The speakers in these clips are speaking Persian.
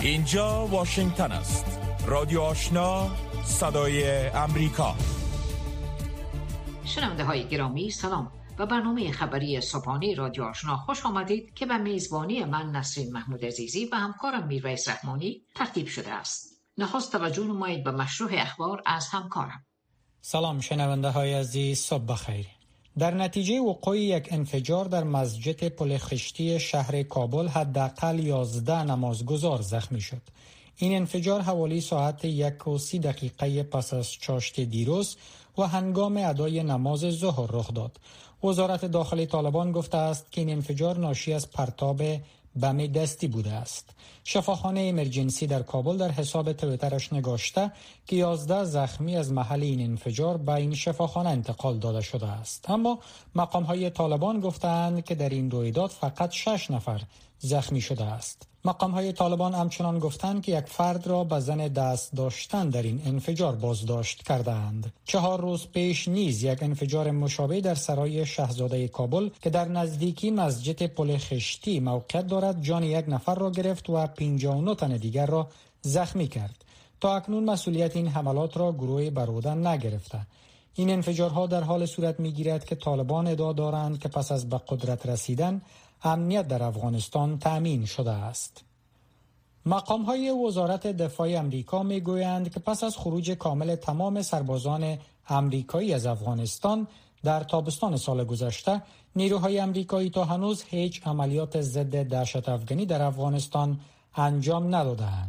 اینجا واشنگتن است. رادیو آشنا صدای امریکا. شنونده های گرامی سلام. و برنامه خبری صبحانه رادیو آشنا خوش آمدید که به میزبانی من نسرین محمود عزیزی و همکارم میرویس رحمانی ترتیب شده است. نخست توجه نمایید به مشروع اخبار از همکارم. سلام شنونده های عزیز صبح بخیر. در نتیجه وقوع یک انفجار در مسجد پل خشتی شهر کابل حداقل 11 نمازگزار زخمی شد. این انفجار حوالی ساعت یک و سی دقیقه پس از چاشت دیروز و هنگام ادای نماز ظهر رخ داد. وزارت داخلی طالبان گفته است که این انفجار ناشی از پرتاب بم دستی بوده است. شفاخانه امرجنسی در کابل در حساب تویترش نگاشته که 11 زخمی از محل این انفجار به این شفاخانه انتقال داده شده است. اما مقام های طالبان گفتند که در این رویداد فقط 6 نفر زخمی شده است. مقام های طالبان همچنان گفتند که یک فرد را به زن دست داشتن در این انفجار بازداشت کردند. چهار روز پیش نیز یک انفجار مشابه در سرای شهزاده کابل که در نزدیکی مسجد پل خشتی موقعیت دارد جان یک نفر را گرفت و 59 تن دیگر را زخمی کرد. تا اکنون مسئولیت این حملات را گروه برودن نگرفته. این انفجارها در حال صورت می گیرد که طالبان ادعا دارند که پس از به قدرت رسیدن امنیت در افغانستان تأمین شده است. مقام های وزارت دفاع امریکا می گویند که پس از خروج کامل تمام سربازان امریکایی از افغانستان در تابستان سال گذشته نیروهای امریکایی تا هنوز هیچ عملیات ضد دهشت افغانی در افغانستان انجام ندادند.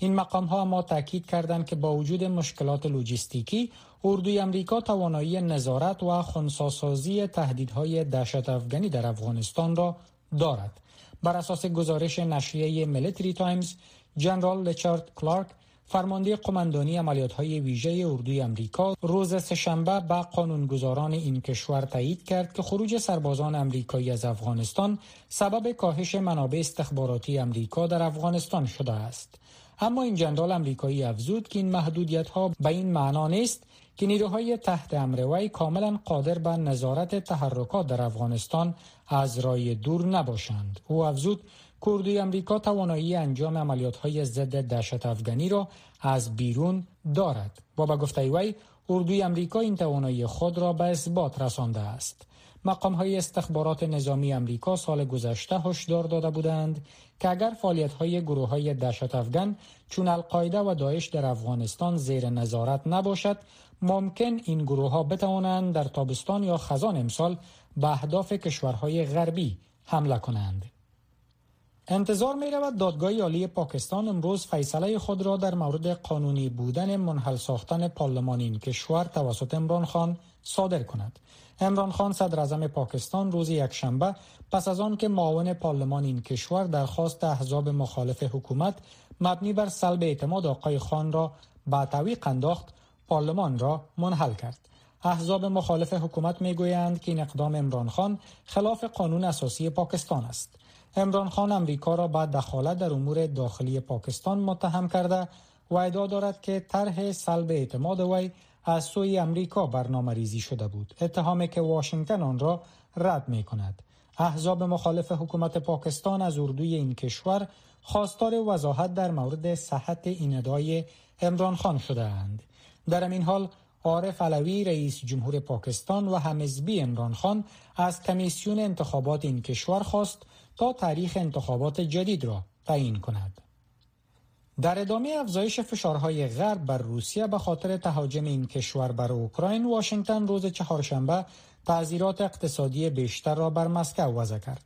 این مقام ها ما تاکید کردند که با وجود مشکلات لوجستیکی اردوی امریکا توانایی نظارت و خونساسازی تهدیدهای دهشت افغانی در افغانستان را دارد بر اساس گزارش نشریه Military Times جنرال ریچارد کلارک فرمانده قماندانی عملیات های ویژه اردوی امریکا روز سه شنبه به قانونگذاران این کشور تایید کرد که خروج سربازان امریکایی از افغانستان سبب کاهش منابع استخباراتی امریکا در افغانستان شده است. اما این جنرال امریکایی افزود که این محدودیت ها به این معنا نیست که نیروهای تحت امر وی کاملا قادر به نظارت تحرکات در افغانستان از رای دور نباشند. او افزود کردوی امریکا توانایی انجام عملیات های ضد دهشت افغانی را از بیرون دارد. و به گفته وی اردوی امریکا این توانایی خود را به اثبات رسانده است. مقام های استخبارات نظامی امریکا سال گذشته هشدار داده بودند که اگر فعالیت های گروه های دهشت افغان چون القاعده و داعش در افغانستان زیر نظارت نباشد ممکن این گروه ها بتوانند در تابستان یا خزان امسال به اهداف کشورهای غربی حمله کنند. انتظار می رود دادگاه عالی پاکستان امروز فیصله خود را در مورد قانونی بودن منحل ساختن پارلمان این کشور توسط امران خان صادر کند. امران خان صدر اعظم پاکستان روز یکشنبه پس از آن که معاون پارلمان این کشور درخواست احزاب مخالف حکومت مبنی بر سلب اعتماد آقای خان را به تعویق انداخت پارلمان را منحل کرد. احزاب مخالف حکومت می‌گویند که این اقدام امران خان خلاف قانون اساسی پاکستان است. امران خان امریکا را بعد دخالت در امور داخلی پاکستان متهم کرده و ادعا دارد که طرح سلب اعتماد وی از سوی امریکا برنامه ریزی شده بود. اتهامی که واشنگتن آن را رد می کند احزاب مخالف حکومت پاکستان از اردوی این کشور خواستار وضاحت در مورد صحت این ادعای امران خان شده اند در این حال عارف علوی رئیس جمهور پاکستان و همزبی امران خان از کمیسیون انتخابات این کشور خواست تا تاریخ انتخابات جدید را تعیین کند. در ادامه افزایش فشارهای غرب بر روسیه به خاطر تهاجم این کشور بر اوکراین واشنگتن روز چهارشنبه تعذیرات اقتصادی بیشتر را بر مسکو وضع کرد.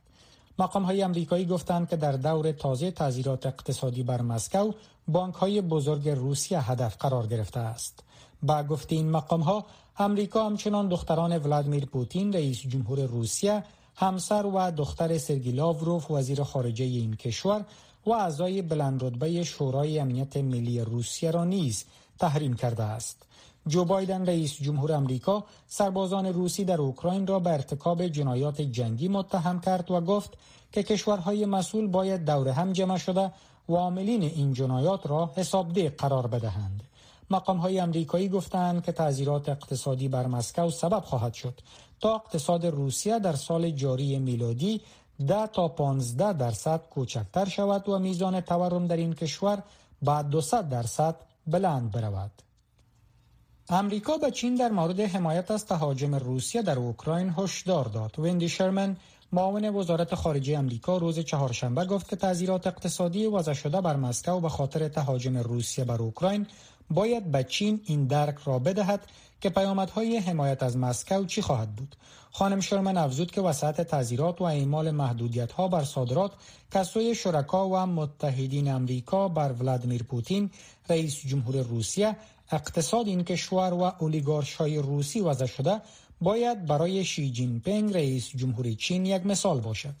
مقام های امریکایی گفتند که در دور تازه تعذیرات اقتصادی بر مسکو بانک های بزرگ روسیه هدف قرار گرفته است. با گفته این مقام ها امریکا همچنان دختران ولادیمیر پوتین رئیس جمهور روسیه همسر و دختر سرگی لاوروف وزیر خارجه این کشور و اعضای بلندرتبه شورای امنیت ملی روسیه را نیز تحریم کرده است. جو بایدن رئیس جمهور امریکا سربازان روسی در اوکراین را به ارتکاب جنایات جنگی متهم کرد و گفت که کشورهای مسئول باید دور هم جمع شده و عاملین این جنایات را حسابده قرار بدهند. مقام های امریکایی گفتند که تعذیرات اقتصادی بر مسکو سبب خواهد شد تا اقتصاد روسیه در سال جاری میلادی ده تا 15 درصد کوچکتر شود و میزان تورم در این کشور به 200 درصد بلند برود. امریکا به چین در مورد حمایت از تهاجم روسیه در اوکراین هشدار داد. ویندی شرمن معاون وزارت خارجه امریکا روز چهارشنبه گفت که تذیرات اقتصادی وضع شده بر مسکو به خاطر تهاجم روسیه بر اوکراین باید به چین این درک را بدهد که پیامدهای حمایت از مسکو چی خواهد بود. خانم شرمن افزود که وسط تذیرات و اعمال محدودیت ها بر صادرات کسوی شرکا و متحدین امریکا بر ولادیمیر پوتین رئیس جمهور روسیه اقتصاد این کشور و اولیگارش های روسی وضع شده باید برای شی جین پنگ رئیس جمهوری چین یک مثال باشد.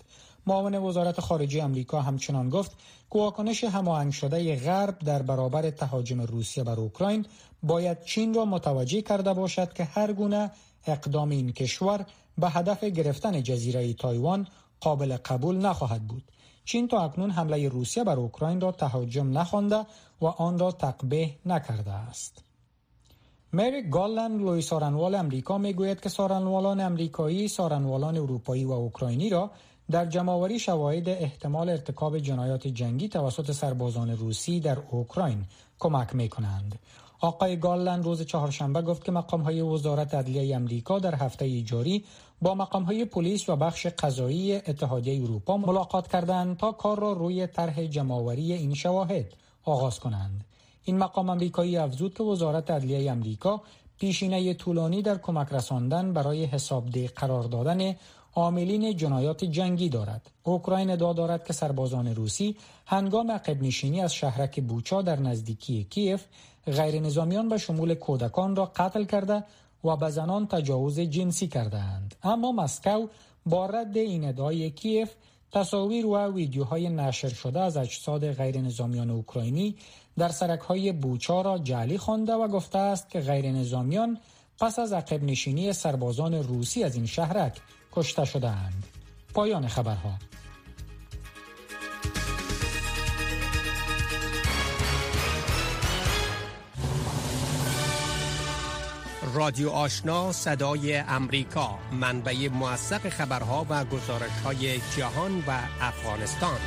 معاون وزارت خارجه امریکا همچنان گفت که واکنش هماهنگ شده غرب در برابر تهاجم روسیه بر اوکراین باید چین را متوجه کرده باشد که هر گونه اقدام این کشور به هدف گرفتن جزیره تایوان قابل قبول نخواهد بود. چین تا اکنون حمله روسیه بر اوکراین را تهاجم نخوانده و آن را تقبیه نکرده است. مری گالند لوی سارنوال امریکا می‌گوید که سارنوالان امریکایی سارنوالان اروپایی و اوکراینی را در جمعآوری شواهد احتمال ارتکاب جنایات جنگی توسط سربازان روسی در اوکراین کمک می کنند. آقای گالند روز چهارشنبه گفت که مقام های وزارت عدلیه امریکا در هفته جاری با مقام های پلیس و بخش قضایی اتحادیه اروپا ملاقات کردند تا کار را روی طرح جمعآوری این شواهد آغاز کنند. این مقام امریکایی افزود که وزارت عدلیه امریکا پیشینه طولانی در کمک رساندن برای حسابده قرار دادن عاملین جنایات جنگی دارد. اوکراین ادعا دارد که سربازان روسی هنگام عقب نشینی از شهرک بوچا در نزدیکی کیف غیر نظامیان به شمول کودکان را قتل کرده و به زنان تجاوز جنسی کرده اند. اما مسکو با رد این ادعای کیف تصاویر و ویدیوهای نشر شده از اجساد غیر نظامیان اوکراینی در سرک های بوچا را جعلی خوانده و گفته است که غیر نظامیان پس از عقب نشینی سربازان روسی از این شهرک کشته شدهاند. پایان خبرها. رادیو آشنا صدای امریکا. منبع موثق خبرها و گزارش های جهان و افغانستان.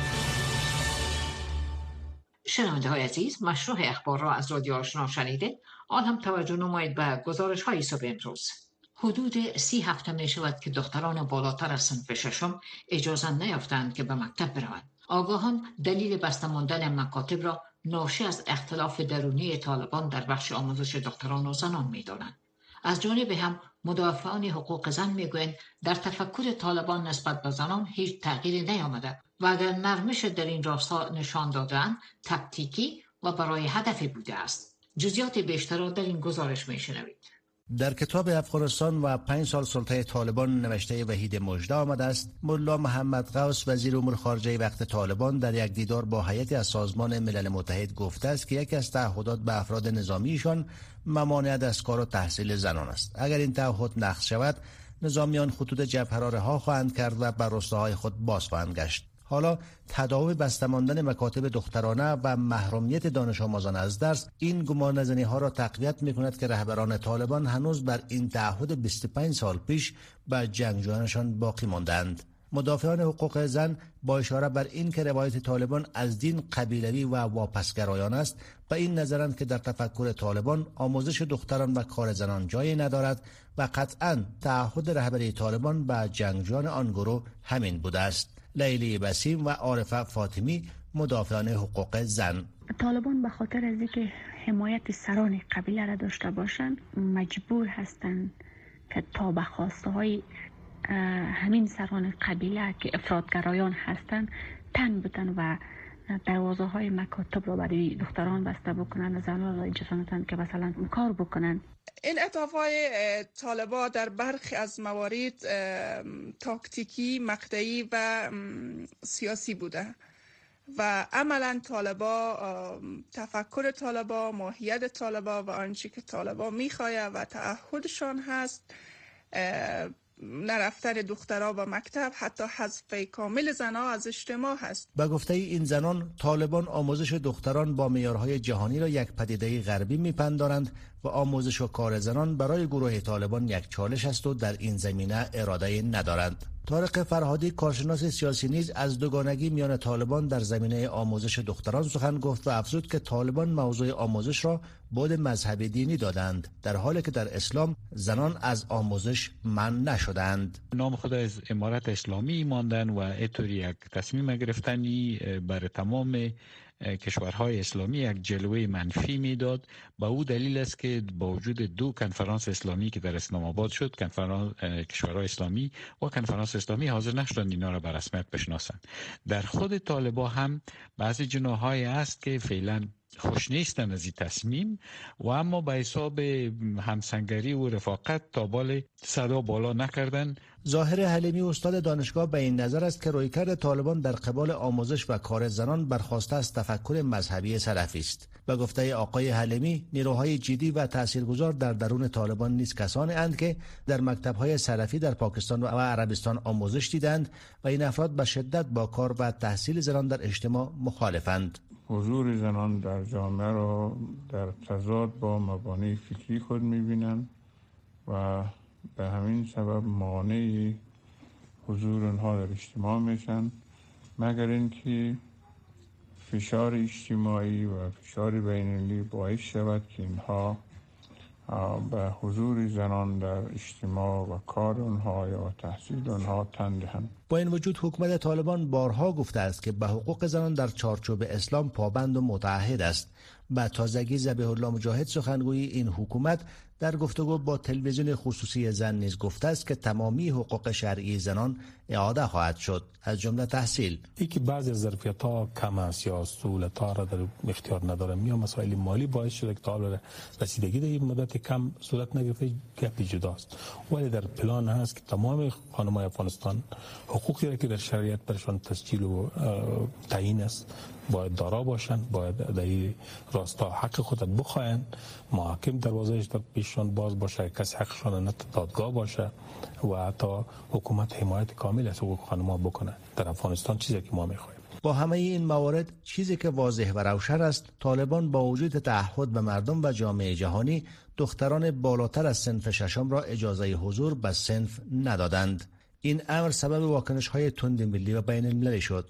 شنونده های عزیز مشروع اخبار را از رادیو آشنا شنیده آن هم توجه نمایید به گزارش های صبح امروز. حدود سی هفته می شود که دختران بالاتر از صنف ششم اجازه نیافتند که به مکتب بروند آگاهان دلیل بسته ماندن مکاتب را ناشی از اختلاف درونی طالبان در بخش آموزش دختران و زنان می دانند. از جانب هم مدافعان حقوق زن می‌گویند در تفکر طالبان نسبت به زنان هیچ تغییری نیامده و اگر نرمش در این راستا نشان دادن تکتیکی و برای هدفی بوده است. جزیات بیشتر را در این گزارش میشنوید. در کتاب افغانستان و پنج سال سلطه طالبان نوشته وحید مجده آمده است ملا محمد غوث وزیر امور خارجه وقت طالبان در یک دیدار با هیئتی از سازمان ملل متحد گفته است که یکی از تعهدات به افراد نظامیشان ممانعت از کار و تحصیل زنان است. اگر این تعهد نقض شود نظامیان خطوط جبهه ها خواهند کرد و بر رستاهای خود باز خواهند گشت. حالا تداوم بستماندن مکاتب دخترانه و محرومیت دانش آموزان از درس این گمان ها را تقویت می کند که رهبران طالبان هنوز بر این تعهد 25 سال پیش به جنگجویانشان باقی ماندند. مدافعان حقوق زن با اشاره بر این که روایت طالبان از دین قبیلوی و واپسگرایان است به این نظرند که در تفکر طالبان آموزش دختران و کار زنان جایی ندارد و قطعا تعهد رهبری طالبان به جنگجویان آن گروه همین بوده است لیلی بسیم و عارفه فاطمی مدافعان حقوق زن. طالبان به خاطر از اینکه حمایت سران قبیله را داشته باشند مجبور هستند که تا به خواسته های همین سران قبیله که افرادگرایان هستند تن بودن و دروازه های مکاتب را برای دختران بسته بکنن زنان را اجازه که مثلا کار بکنن. این اطاف طالبا در برخی از موارد تاکتیکی مقطعی و سیاسی بوده. و عملا طالبا تفکر طالبا ماهیت طالبا و آنچه که طالبا می‌خواه و تعهدشان هست نرفتن دخترها و مکتب حتی حذف کامل زنها از اجتماع هست. به گفته این زنان طالبان آموزش دختران با میارهای جهانی را یک پدیده غربی میپندارند آموزش و کار زنان برای گروه طالبان یک چالش است و در این زمینه اراده ندارند. طارق فرهادی کارشناس سیاسی نیز از دوگانگی میان طالبان در زمینه آموزش دختران سخن گفت و افزود که طالبان موضوع آموزش را بود مذهب دینی دادند در حالی که در اسلام زنان از آموزش من نشدند. نام خود از امارت اسلامی ماندن و اینطوری یک تصمیم گرفتنی بر تمام کشورهای اسلامی یک جلوه منفی می‌داد. با او دلیل است که با وجود دو کنفرانس اسلامی که در اسلام آباد شد کنفرانس کشورهای اسلامی و کنفرانس اسلامی حاضر نشدند اینا را به رسمیت بشناسند. در خود طالبا هم بعضی جناهای است که فعلا خوش نیستن از این تصمیم و اما به حساب همسنگری و رفاقت تا بال صدا بالا نکردن. ظاهر حلیمی استاد دانشگاه به این نظر است که رویکرد طالبان در قبال آموزش و کار زنان برخواسته از تفکر مذهبی سلفی است. و گفته آقای حلیمی نیروهای جدی و تاثیرگذار در درون طالبان نیز کسانی اند که در مکتبهای سلفی در پاکستان و عربستان آموزش دیدند و این افراد به شدت با کار و تحصیل زنان در اجتماع مخالفند. حضور زنان در جامعه را در تضاد با مبانی فکری خود می‌بینند و به همین سبب مانع حضور اونها در اجتماع میشن مگر اینکه فشار اجتماعی و فشار بینالمللی باعث شود که اینها به حضور زنان در اجتماع و کار اونها یا تحصیل اونها تن دهند. با این وجود حکومت طالبان بارها گفته است که به حقوق زنان در چارچوب اسلام پابند و متعهد است. و تازگی زبیح الله مجاهد سخنگوی این حکومت در گفتگو با تلویزیون خصوصی زن نیز گفته است که تمامی حقوق شرعی زنان اعاده خواهد شد. از جمله تحصیل. ای که بعضی از ظرفیت ها کم است یا سهولت ها را در اختیار ندارم یا مسائل مالی باعث شده که تا رسیدگی در این مدت کم صورت نگرفته گپی جداست ولی در پلان هست که تمام خانمای افغانستان حقوقی را که در شریعت برشان تسجیل و تعیین است باید دارا باشند باید در این راستا حق خودت بخواهند محاکم دروازهش در پیششان باز باشه کسی حقشان نه دادگاه باشه و حتی حکومت حمایت کامل از حقوق خانم‌ها بکنه. در افغانستان چیزی که ما می‌خواهیم. با همه این موارد چیزی که واضح و روشن است طالبان با وجود تعهد به مردم و جامعه جهانی دختران بالاتر از سنف ششم را اجازه حضور به سنف ندادند. این امر سبب واکنش های تند ملی و بین المللی شد.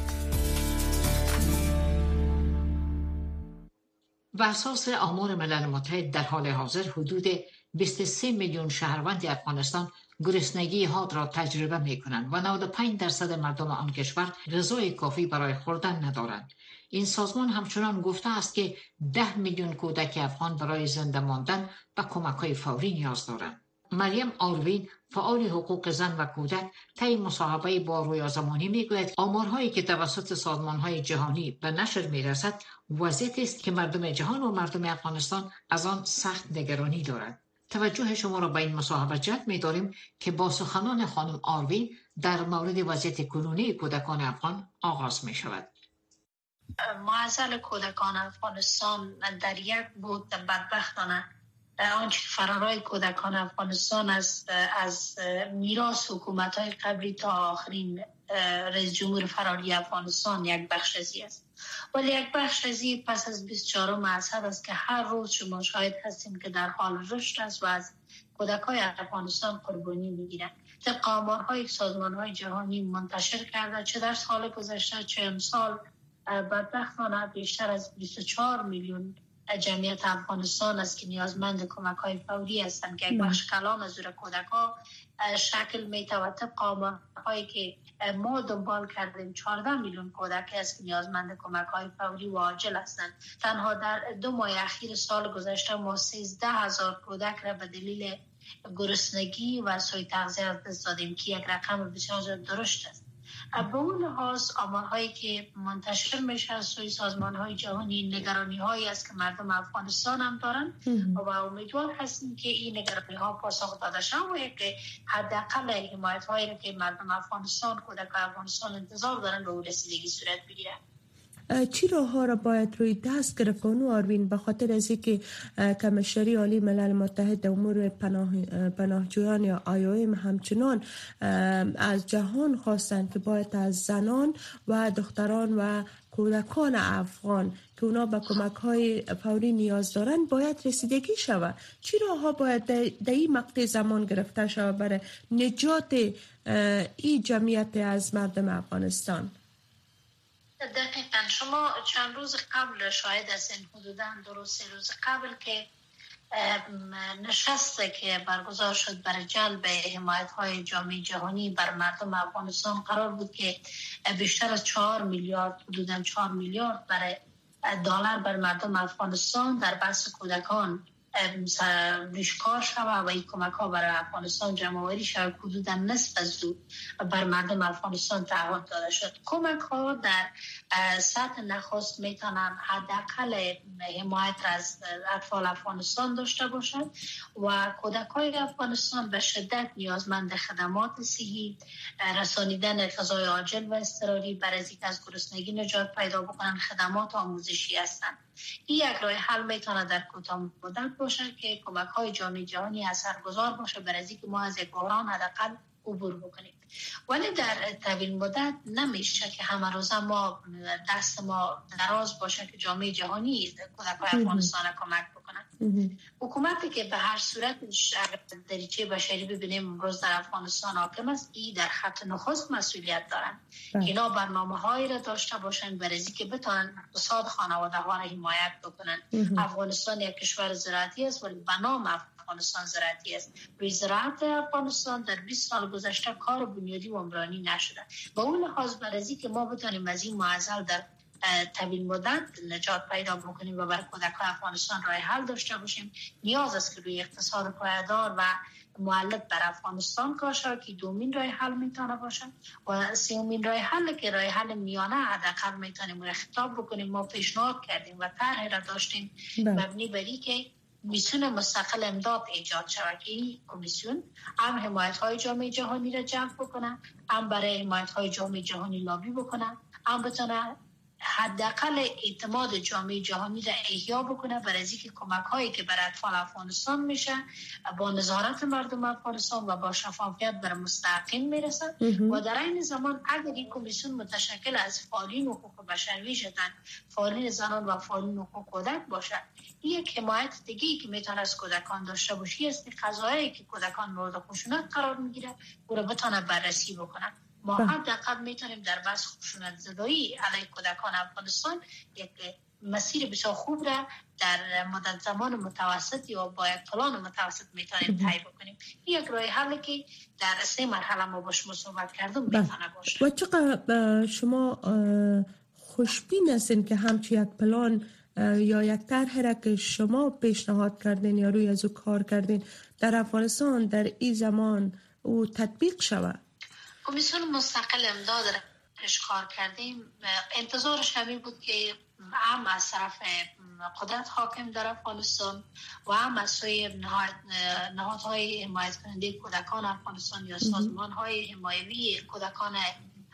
و اساس آمار ملل متحد در حال حاضر حدود 23 میلیون شهروند افغانستان گرسنگی حاد را تجربه می کنند و 95 درصد مردم آن کشور غذای کافی برای خوردن ندارند. این سازمان همچنان گفته است که 10 میلیون کودک افغان برای زنده ماندن و کمک های فوری نیاز دارند. مریم آروین فعال حقوق زن و کودک طی مصاحبه با رویا زمانی می‌گوید آمارهایی که توسط سازمانهای جهانی به نشر می‌رسد وضعیتی است که مردم جهان و مردم افغانستان از آن سخت نگرانی دارند. توجه شما را به این مصاحبه جلب می داریم که با سخنان خانم آروین در مورد وضعیت کنونی کودکان افغان آغاز می شود معزل کودکان افغانستان در یک بود بدبختانه آنچه فرارای کودکان افغانستان از از میراث حکومت های قبلی تا آخرین رئیس جمهور فراری افغانستان یک بخش ازی است. ولی یک بخش ازی پس از 24 مذهب است که هر روز شما شاهد هستیم که در حال رشد است و از کودک های افغانستان قربانی می‌گیرند. طبق آمارهای سازمان های جهانی منتشر کرده چه در سال گذشته چه امسال بدبختانه بیشتر از 24 میلیون جمعیت افغانستان است که نیازمند کمک های فوری هستند. که یک بخش کلان از کودک ها شکل می طبق هایی که ما دنبال کردیم 14 میلیون کودک است که نیازمند کمک های فوری و عاجل هستند. تنها در دو ماه اخیر سال گذشته ما 13 هزار کودک را به دلیل گرسنگی و سوی تغذیه از دست دادیم که یک رقم بسیار درشت است. به اون لحاظ آمارهایی که منتشر میشه از سوی سازمان های جهانی نگرانی هایی است که مردم افغانستان هم دارن و امیدوار هستیم که این نگرانی ها پاسخ داده شد و که حداقل حمایت هایی که مردم افغانستان کودک افغانستان انتظار دارن به اون رسیدگی صورت بگیره چی راه ها را باید روی دست گرفت؟ اونو آروین به خاطر از که کمشری عالی ملل متحد امور پناه پناهجویان یا آیویم همچنان از جهان خواستند که باید از زنان و دختران و کودکان افغان که اونا به کمک های فوری نیاز دارند باید رسیدگی شود. چی راه ها باید در این مقطع زمان گرفته شود برای نجات این جمعیت از مردم افغانستان؟ دقیقا. شما چند روز قبل شاید از این حدودا دو سه روز قبل که نشسته که برگزار شد برای جلب حمایت های جامعه جهانی بر مردم افغانستان قرار بود که بیشتر از چهار میلیارد حدودا چهار میلیارد برای دلار بر مردم افغانستان در بحث کودکان ریشکار شود و این کمک ها برای افغانستان جمعوری شود. حدودا نصف دو بر مردم افغانستان تعهد داده شد. کمک ها در سطح نخست می‌تونن حداقل حمایت از اطفال افغانستان داشته باشد و کودک های افغانستان به شدت نیازمند خدمات صحی رسانیدن غذای عاجل و اضطراری برای از گرسنگی نجات پیدا بکنن. خدمات آموزشی هستند. این یک راه حل می‌تونه در کوتاه مدت باشه که کمک های جامعه جهانی اثرگذار باشه برای که ما از یک بحران حداقل عبور بکنیم. ولی در طویل مدت نمیشه که همه روزه ما دست ما دراز باشه که جامعه جهانی کودک افغانستان کمک بکنن حکومتی که به هر صورت دریچه بشری ببینیم امروز در افغانستان حاکم است ای در خط نخست مسئولیت دارن. بله. اینا برنامه هایی را داشته باشن برای که بتونن اقتصاد خانواده ها را حمایت بکنن. افغانستان یک کشور زراعتی است ولی به نام افغانستان زراعتی است. روی زراعت افغانستان در 20 سال گذشته کار بنیادی و عمرانی نشده. با اون لحاظ برزی که ما بتانیم از این معضل در طویل مدت نجات پیدا بکنیم و برای کودک افغانستان راه حل داشته باشیم. نیاز است که روی اقتصاد پایدار و معلق بر افغانستان کار که دومین راه حل می‌تونه باشه. و سومین راه حل که راه حل میانه حداقل می‌تونیم خطاب بکنیم. ما پیشنهاد کردیم و طرح را داشتیم. بله. مبنی بری که کمیسیون مستقل امداد ایجاد شود که این کمیسیون هم حمایت های جامعه جهانی را جمع بکنن هم برای حمایت های جامعه جهانی لابی بکنن هم بتونه حداقل اعتماد جامعه جهانی را احیا بکنه برای اینکه کمک هایی که برای اطفال افغانستان میشه با نظارت مردم افغانستان و با شفافیت بر مستقیم می‌رسن و در این زمان اگر این کمیسیون متشکل از فعالین حقوق بشر ویژدن فعالین زنان و فعالین حقوق کودک باشد یک حمایت دیگه که می‌تونه از کودکان داشته باشی است قضایی که کودکان مورد خشونت قرار می‌گیره او را بتونه بررسی بکنه. ما بله. حداقل می‌تونیم در بحث خشونت زدایی علیه کودکان افغانستان یک مسیر بسیار خوب را در مدت زمان متوسط یا با یک پلان متوسط می‌تونیم طی بکنیم یک راه حلی که در سه مرحله ما باش صحبت کردم بله. می‌تونه باشه و چقدر شما خوشبین هستین که همچی یک پلان یا یک طرح را که شما پیشنهاد کردین یا روی از او کار کردین در افغانستان در این زمان او تطبیق شود کمیسیون مستقل امداد را کار کردیم؟ انتظارش همین بود که هم از طرف قدرت حاکم در افغانستان و هم از سوی نهادهای حمایت کننده کودکان افغانستان یا سازمان های حمایوی کودکان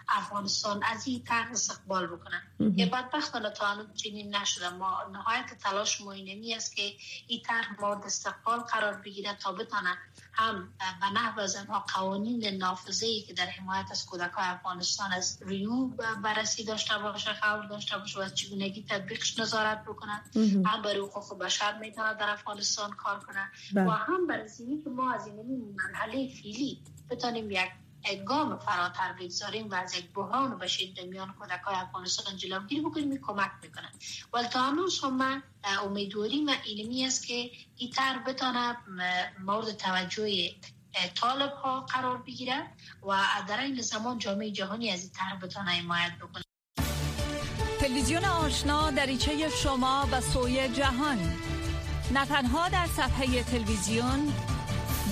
افغانستان از این طرح استقبال بکنن. یه بدبختانه تا هنوز چنین نشده. ما نهایت تلاش ما اینمی است که این طرح مورد استقبال قرار بگیره تا بتانه هم به نحو از انها قوانین نافذه که در حمایت از کودکان افغانستان از ریو بررسی داشته باشه قبول داشته باشه و از چگونگی تطبیقش نظارت بکنن. هم برای حقوق بشر می‌تونه در افغانستان کار کنن بله. و هم برای که ما از این مرحله فیلی بتانیم یک گام فراتر بگذاریم و از یک بحران و شدید میان کودک های افغانستان جلوگیری بکنیم کمک می‌کنن. ولی تا هنوز هم من امیدواری و اینمی است که این بتانه مورد توجه طالب ها قرار بگیره و در این زمان جامعه جهانی از این طرح بتانه حمایت بکنه. تلویزیون آشنا دریچه شما و سوی جهان. نه تنها در صفحه تلویزیون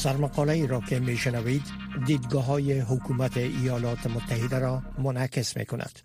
سرمقاله ای را که می شنوید دیدگاه های حکومت ایالات متحده را منعکس می کند.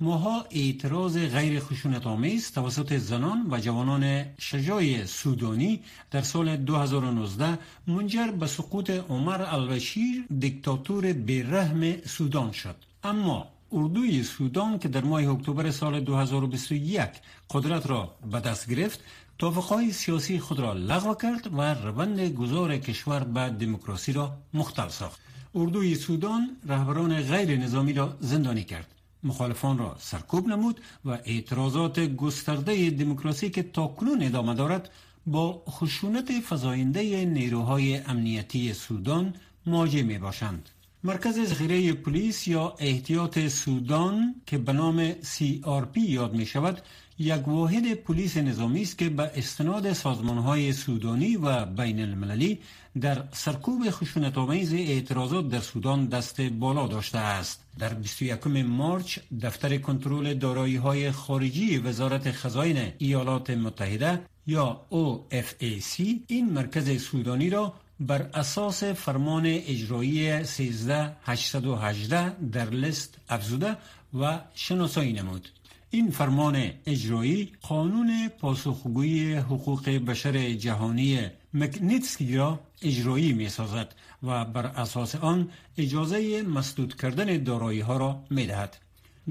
ماها اعتراض غیر خشونت آمیز توسط زنان و جوانان شجاع سودانی در سال 2019 منجر به سقوط عمر البشیر دیکتاتور بیرحم سودان شد اما اردوی سودان که در ماه اکتبر سال 2021 قدرت را به دست گرفت توافقهای سیاسی خود را لغو کرد و روند گذار کشور به دموکراسی را مختل ساخت اردوی سودان رهبران غیر نظامی را زندانی کرد مخالفان را سرکوب نمود و اعتراضات گسترده دموکراسی که تاکنون ادامه دارد با خشونت فزاینده نیروهای امنیتی سودان مواجه می باشند. مرکز ذخیره پلیس یا احتیاط سودان که به نام CRP یاد می شود یک واحد پلیس نظامی است که به استناد های سودانی و بین المللی در سرکوب خشونت آمیز اعتراضات در سودان دست بالا داشته است. در 21 مارچ دفتر کنترل دارایی های خارجی وزارت خزاین ایالات متحده یا OFAC این مرکز سودانی را بر اساس فرمان اجرایی 13818 در لست افزوده و شناسایی نمود. این فرمان اجرایی قانون پاسخگویی حقوق بشر جهانی مکنیتسکی را اجرایی می سازد و بر اساس آن اجازه مسدود کردن دارایی ها را می دهد.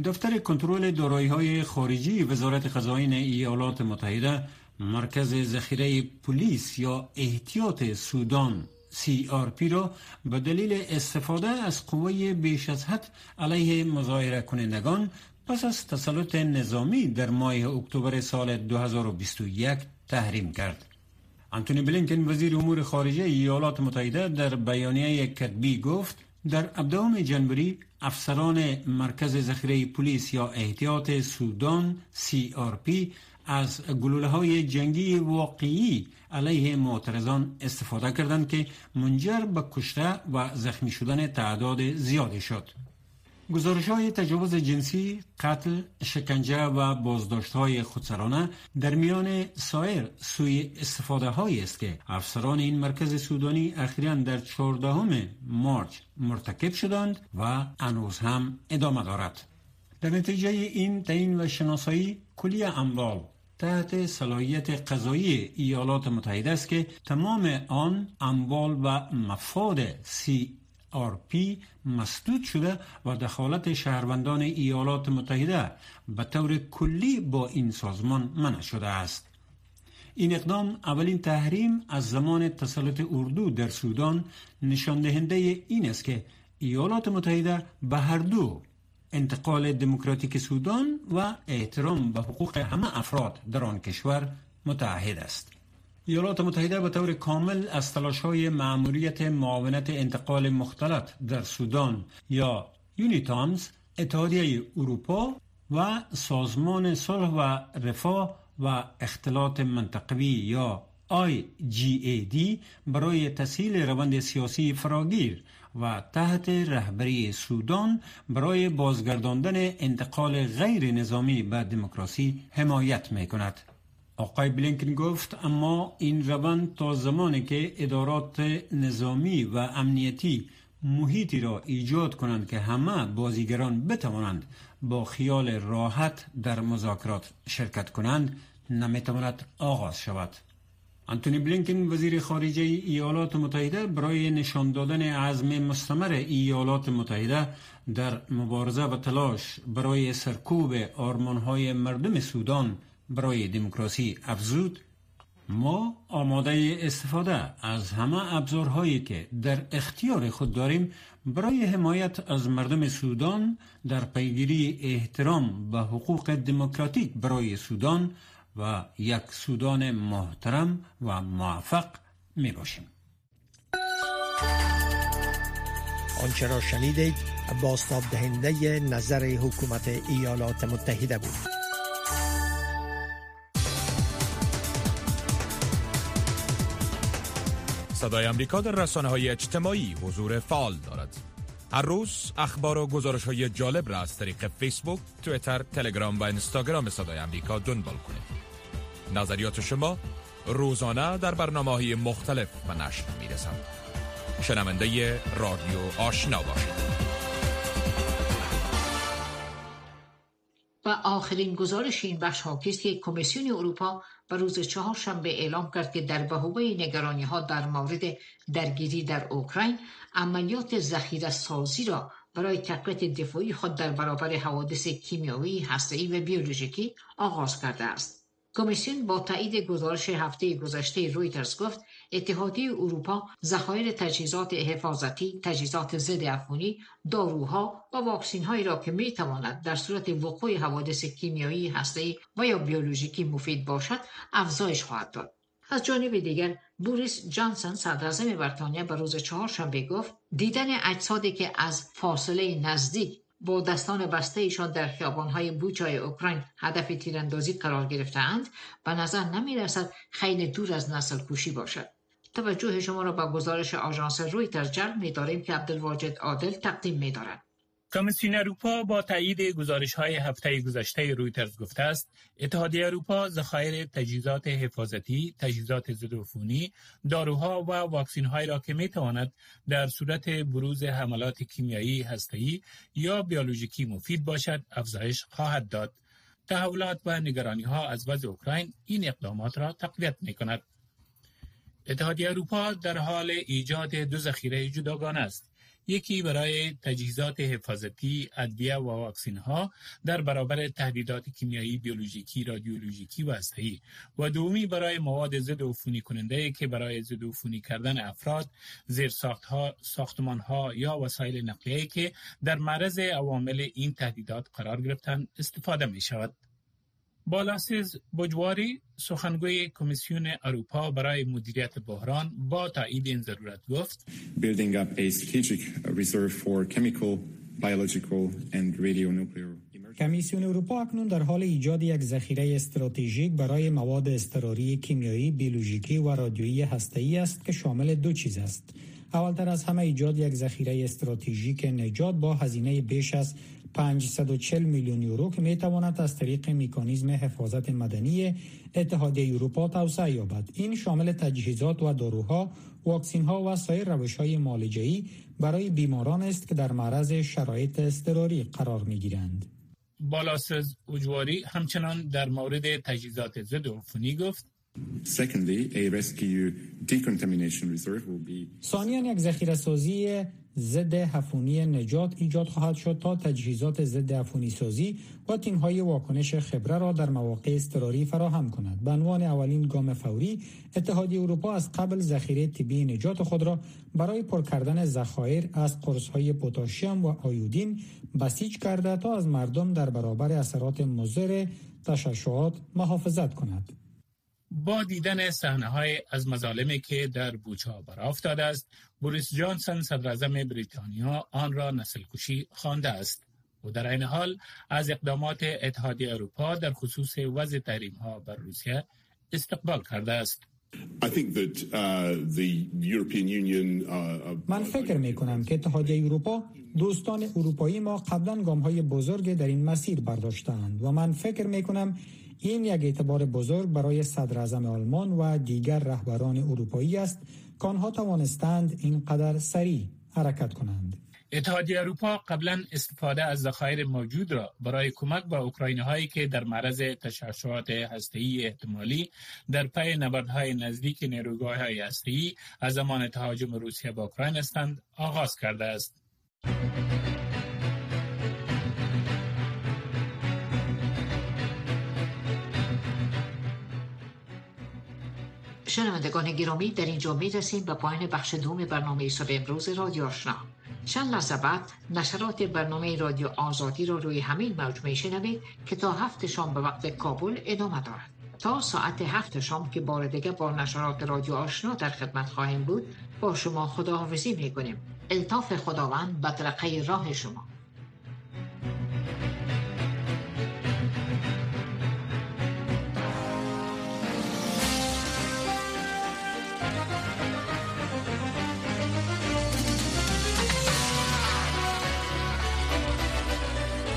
دفتر کنترل دارایی های خارجی وزارت خزاین ایالات متحده مرکز ذخیره پلیس یا احتیاط سودان CRP را به دلیل استفاده از قوه بیش از حد علیه مظاهره کنندگان پس از تسلط نظامی در ماه اکتبر سال 2021 تحریم کرد. انتونی بلینکن وزیر امور خارجه ایالات متحده در بیانیه کتبی گفت در ابدام جنوری افسران مرکز ذخیره پلیس یا احتیاط سودان CRP از گلوله های جنگی واقعی علیه معترضان استفاده کردند که منجر به کشته و زخمی شدن تعداد زیادی شد. گزارش های تجاوز جنسی، قتل، شکنجه و بازداشت های خودسرانه در میان سایر سوی استفاده هایی است که افسران این مرکز سودانی اخیرا در 14 مارچ مرتکب شدند و انوز هم ادامه دارد. در نتیجه این تعیین و شناسایی کلی اموال تحت صلاحیت قضایی ایالات متحده است که تمام آن اموال و مفاد سی پی مسدود شده و دخالت شهروندان ایالات متحده به طور کلی با این سازمان منع شده است. این اقدام اولین تحریم از زمان تسلط اردو در سودان نشان دهنده این است که ایالات متحده به هر دو انتقال دموکراتیک سودان و احترام به حقوق همه افراد در آن کشور متعهد است. ایالات متحده به طور کامل از تلاش های معمولیت معاونت انتقال مختلط در سودان یا یونیتامز اتحادیه اروپا و سازمان صلح و رفاه و اختلاط منطقوی یا IGAD برای تسهیل روند سیاسی فراگیر و تحت رهبری سودان برای بازگرداندن انتقال غیر نظامی به دموکراسی حمایت می کند. آقای بلینکن گفت اما این روند تا زمانی که ادارات نظامی و امنیتی محیطی را ایجاد کنند که همه بازیگران بتوانند با خیال راحت در مذاکرات شرکت کنند نمی‌تواند آغاز شود. انتونی بلینکن وزیر خارجه ایالات متحده برای نشان دادن عزم مستمر ایالات متحده در مبارزه و تلاش برای سرکوب آرمانهای مردم سودان برای دموکراسی افزود ما آماده استفاده از همه ابزارهایی که در اختیار خود داریم برای حمایت از مردم سودان در پیگیری احترام به حقوق دموکراتیک برای سودان و یک سودان محترم و موفق می باشیم. آنچه را شنیدید باستاب دهنده نظر حکومت ایالات متحده بود صدای امریکا در رسانه های اجتماعی حضور فعال دارد هر روز اخبار و گزارش های جالب را از طریق فیسبوک، تویتر، تلگرام و اینستاگرام صدای امریکا دنبال کنید. نظریات شما روزانه در برنامه های مختلف و نشر می رسند. رادیو آشنا باشید. آخرین گزارش این بخش حاکی است که کمیسیون اروپا به روز چهارشنبه اعلام کرد که در بهوبه نگرانی ها در مورد درگیری در اوکراین عملیات ذخیره سازی را برای تقویت دفاعی خود در برابر حوادث کیمیایی، هسته‌ای و بیولوژیکی آغاز کرده است. کمیسیون با تایید گزارش هفته گذشته رویترز گفت اتحادیه اروپا ذخایر تجهیزات حفاظتی، تجهیزات ضد عفونی، داروها و واکسین هایی را که می تواند در صورت وقوع حوادث کیمیایی، هسته‌ای و یا بیولوژیکی مفید باشد، افزایش خواهد داد. از جانب دیگر بوریس جانسون صدراعظم بریتانیا به روز چهارشنبه گفت دیدن اجسادی که از فاصله نزدیک با دستان بسته ایشان در خیابانهای بوچای اوکراین هدف تیراندازی قرار گرفتهاند به نظر نمی رسد خیلی دور از نسل کوشی باشد توجه شما را به گزارش آژانس رویترز جلب می داریم که عبدالواجد عادل تقدیم می دارد. کمیسیون اروپا با تایید گزارش های هفته گذشته رویترز گفته است اتحادیه اروپا ذخایر تجهیزات حفاظتی، تجهیزات ضدعفونی، داروها و واکسین های را که می تواند در صورت بروز حملات کیمیایی هسته‌ای یا بیولوژیکی مفید باشد افزایش خواهد داد. تحولات و نگرانی ها از وضع اوکراین این اقدامات را تقویت می کند. اتحادیه اروپا در حال ایجاد دو ذخیره جداگانه است. یکی برای تجهیزات حفاظتی، ادویه و واکسین ها در برابر تهدیدات کیمیایی، بیولوژیکی، رادیولوژیکی و هسته‌ای و دومی برای مواد ضد عفونی کننده که برای ضد عفونی کردن افراد، زیرساخت ها، ساختمان ها یا وسایل نقلیه که در معرض عوامل این تهدیدات قرار گرفتن استفاده می شود. بالاسیز بجواری سخنگوی کمیسیون اروپا برای مدیریت بحران با تایید این ضرورت گفت Building up a strategic reserve for chemical, biological and radionuclear کمیسیون اروپا اکنون در حال ایجاد یک ذخیره استراتژیک برای مواد اضطراری کیمیایی، بیولوژیکی و رادیویی هسته‌ای است که شامل دو چیز است. اولتر از همه ایجاد یک ذخیره استراتژیک نجات با هزینه بیش از 540 میلیون یورو که می تواند از طریق میکانیزم حفاظت مدنی اتحادیه اروپا توسعه یابد. این شامل تجهیزات و داروها واکسین ها و سایر روش های برای بیماران است که در معرض شرایط اضطراری قرار می گیرند بالاسز اجواری همچنان در مورد تجهیزات ضد عفونی گفت. ثانیا یک ذخیره سازی ضد حفونی نجات ایجاد خواهد شد تا تجهیزات ضد حفونی سازی و تیم های واکنش خبره را در مواقع اضطراری فراهم کند. به عنوان اولین گام فوری اتحادیه اروپا از قبل ذخیره طبی نجات خود را برای پر کردن ذخایر از قرص های پتاسیم و آیودین بسیج کرده تا از مردم در برابر اثرات مضر تشعشعات محافظت کند. با دیدن صحنه های از مظالمی که در بوچا برافتاده است بوریس جانسون صدراعظم بریتانیا آن را نسل کشی خوانده است. و در این حال از اقدامات اتحادیه اروپا در خصوص وضع تحریم ها بر روسیه استقبال کرده است. من فکر می کنم که اتحادیه اروپا دوستان اروپایی ما قبلا گام های بزرگ در این مسیر برداشتند و من فکر می کنم این یک اعتبار بزرگ برای صدر آلمان و دیگر رهبران اروپایی است که آنها توانستند اینقدر سریع حرکت کنند. اتحادیه اروپا قبلا استفاده از ذخایر موجود را برای کمک به اوکراینی هایی که در معرض تشعشعات هسته‌ای احتمالی در پی نبردهای نزدیک نیروگاه های هسته‌ای از زمان تهاجم روسیه به اوکراین هستند آغاز کرده است. شنوندگان گرامی در اینجا می رسیم به پایان بخش دوم برنامه صبح امروز رادیو آشنا. چند لحظه بعد نشرات برنامه رادیو آزادی را روی همین موج می شنوید که تا هفت شام به وقت کابل ادامه دارد. تا ساعت هفت شام که بار دیگه با نشرات رادیو آشنا در خدمت خواهیم بود با شما خداحافظی می کنیم الطاف خداوند بدرقه راه شما.